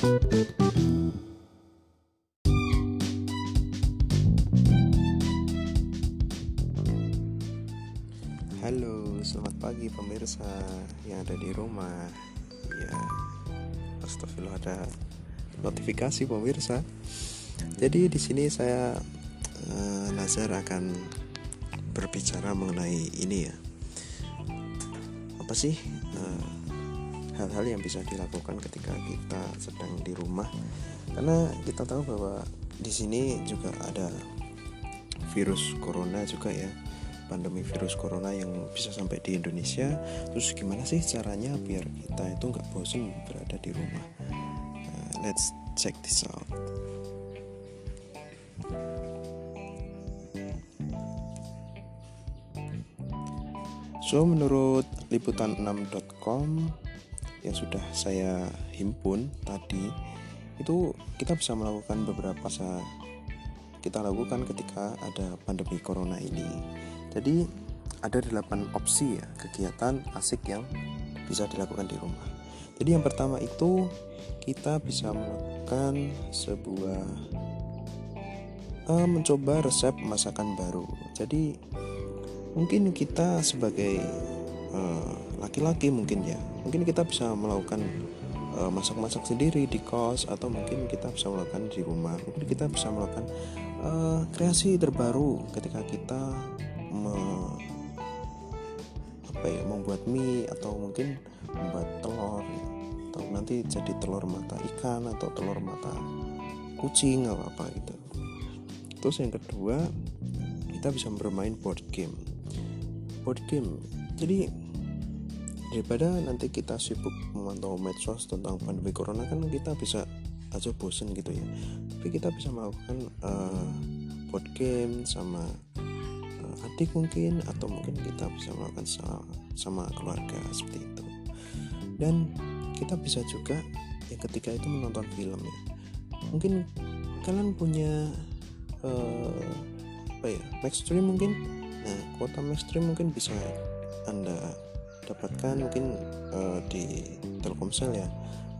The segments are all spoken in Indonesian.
Halo, selamat pagi pemirsa yang ada di rumah. Ya, astagfirullah ada notifikasi pemirsa. Jadi di sini saya uh, Nazar akan berbicara mengenai ini ya. Apa sih hal hal-hal yang bisa dilakukan ketika kita sedang di rumah? Karena kita tahu bahwa di sini juga ada virus corona juga ya. Pandemi virus corona yang bisa sampai di Indonesia. Terus gimana sih caranya biar kita itu nggak bosan berada di rumah? Uh, let's check this out. So menurut liputan6.com yang sudah saya himpun tadi itu kita bisa melakukan beberapa kita lakukan ketika ada pandemi corona ini. Jadi ada delapan opsi ya kegiatan asik yang bisa dilakukan di rumah. Jadi yang pertama itu kita bisa melakukan sebuah uh, mencoba resep masakan baru. Jadi mungkin kita sebagai laki-laki uh, mungkin ya, mungkin kita bisa melakukan eh, masak-masak uh, sendiri di kos atau mungkin kita bisa melakukan di rumah. Mungkin kita bisa melakukan uh, kreasi terbaru ketika kita me, apa ya membuat mie atau mungkin membuat telur. Atau nanti jadi telur mata ikan atau telur mata kucing atau apa gitu. Terus yang kedua kita bisa bermain board game. Board game. Jadi daripada nanti kita sibuk memantau medsos tentang pandemi corona kan kita bisa aja bosen gitu ya. Tapi kita bisa melakukan uh, board game sama adik mungkin atau mungkin kita bisa melakukan sama, sama keluarga seperti itu. Dan kita bisa juga ya ketika itu menonton film ya. Mungkin kalian punya uh, apa ya Maxstream mungkin? Nah kuota Maxstream mungkin bisa anda dapatkan mungkin uh, di Telkomsel ya.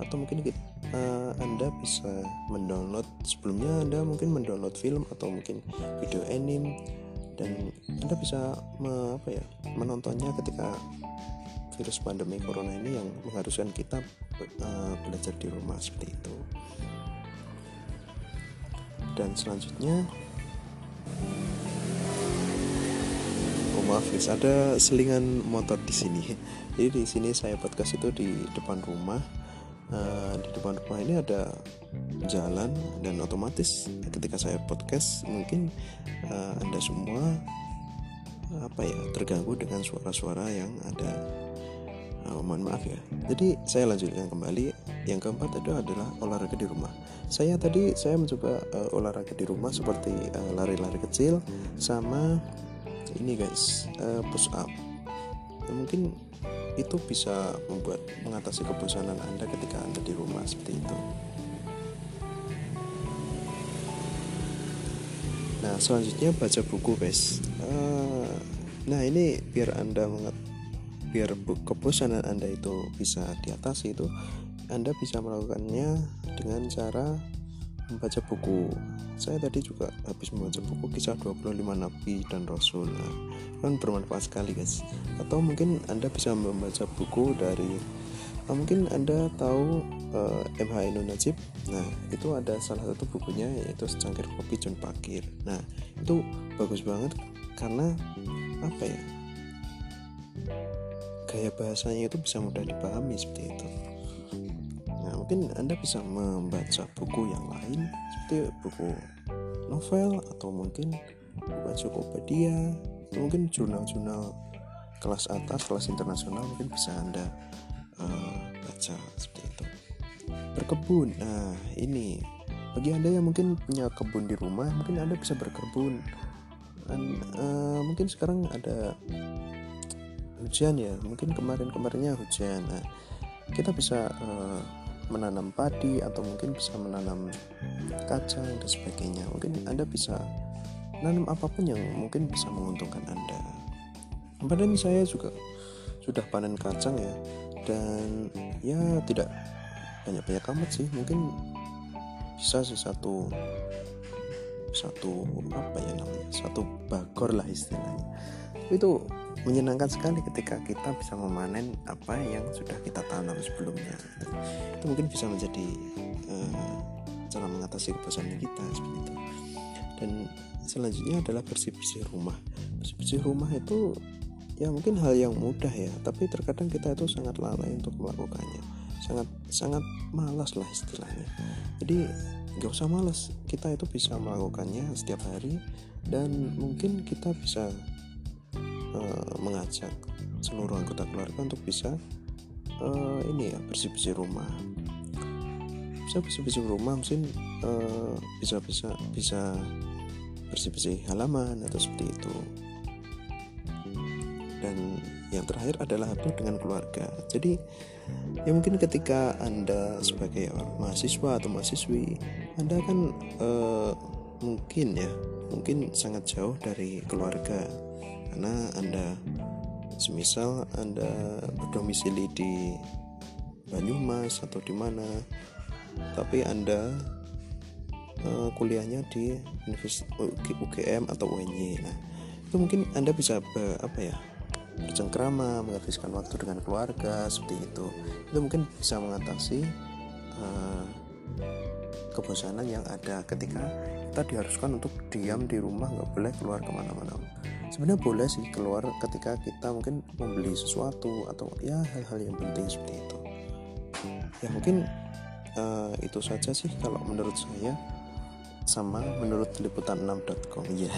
Atau mungkin uh, anda bisa mendownload sebelumnya anda mungkin mendownload film atau mungkin video anime dan anda bisa me, apa ya menontonnya ketika virus pandemi corona ini yang mengharuskan kita uh, belajar di rumah seperti itu. Dan selanjutnya oh maaf guys ada selingan motor di sini. Jadi di sini saya podcast itu di depan rumah. Uh, di depan rumah ini ada jalan dan otomatis ketika saya podcast mungkin uh, anda semua apa ya terganggu dengan suara-suara yang ada. Uh, mohon maaf ya. Jadi saya lanjutkan kembali. Yang keempat itu adalah olahraga di rumah. Saya tadi saya mencoba uh, olahraga di rumah seperti lari-lari uh, kecil sama ini guys uh, push up ya, mungkin itu bisa membuat mengatasi kebosanan Anda ketika Anda di rumah seperti itu. Nah selanjutnya baca buku guys. Uh, nah ini biar Anda mengat biar kebosanan Anda itu bisa diatasi itu Anda bisa melakukannya dengan cara membaca buku. Saya tadi juga habis membaca buku kisah 25 nabi dan rasul. Nah, kan bermanfaat sekali guys. Atau mungkin anda bisa membaca buku dari uh, mungkin anda tahu uh, eh, MH Ainun Najib? Nah itu ada salah satu bukunya yaitu secangkir kopi John Pakir. Nah itu bagus banget karena apa ya gaya bahasanya itu bisa mudah dipahami seperti itu. nah mungkin anda bisa membaca buku yang lain seperti buku novel atau mungkin buku ensiklopedia atau mungkin jurnal-jurnal kelas atas kelas internasional mungkin bisa anda uh, baca seperti itu. Berkebun nah ini. Bagi anda yang mungkin punya kebun di rumah mungkin anda bisa berkebun. Dan uh, mungkin sekarang ada hujan ya mungkin kemarin-kemarinnya hujan. Nah kita bisa uh, menanam padi atau mungkin bisa menanam kacang dan sebagainya. Mungkin anda bisa menanam apa pun yang mungkin bisa menguntungkan anda. Kemarin saya juga sudah panen kacang ya dan ya tidak banyak-banyak amat sih. Mungkin bisa sih satu satu apa ya namanya satu bagor lah istilahnya. Itu menyenangkan sekali ketika kita bisa memanen apa yang sudah kita tanam sebelumnya. Itu mungkin bisa menjadi uh, cara mengatasi kebosanan kita seperti itu. Dan selanjutnya adalah bersih-bersih rumah. Bersih-bersih rumah itu ya mungkin hal yang mudah ya tapi terkadang kita itu sangat lalai untuk melakukannya. Sangat sangat malas lah istilahnya. Jadi nggak usah malas. Kita itu bisa melakukannya setiap hari dan mungkin kita bisa uh, mengajak seluruh anggota keluarga untuk bisa uh, ini ya bersih bersih rumah. Bisa bersih bersih rumah mungkin uh, bisa bisa bisa bersih bersih halaman atau seperti itu. Dan yang terakhir adalah itu dengan keluarga. Jadi ya mungkin ketika anda sebagai mahasiswa atau mahasiswi anda kan uh, mungkin ya mungkin sangat jauh dari keluarga karena anda semisal anda berdomisili di Banyumas atau di mana tapi anda uh, kuliahnya di UGM atau UNY nah itu mungkin anda bisa be, apa ya bercengkrama menghabiskan waktu dengan keluarga seperti itu. Itu mungkin bisa mengatasi uh, kebosanan yang ada ketika kita diharuskan untuk diam di rumah nggak boleh keluar ke mana-mana sebenarnya boleh sih keluar ketika kita mungkin membeli sesuatu atau ya hal-hal yang penting seperti itu. Ya mungkin uh, itu saja sih kalau menurut saya sama menurut liputan6.com ya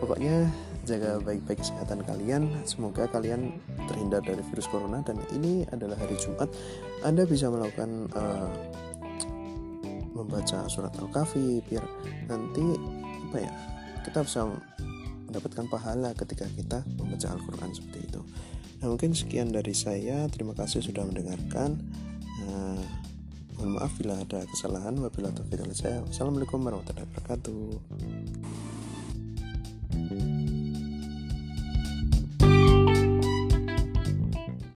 pokoknya jaga baik-baik kesehatan kalian. Semoga kalian terhindar dari virus corona dan ini adalah hari Jumat. Anda bisa melakukan uh, membaca surat al-kahfi biar nanti apa ya kita bisa mendapatkan pahala ketika kita membaca Al-Quran seperti itu. Nah mungkin sekian dari saya. Terima kasih sudah mendengarkan. Uh, mohon maaf bila ada kesalahan. Wabillahi taufiq saya assalamualaikum warahmatullahi wabarakatuh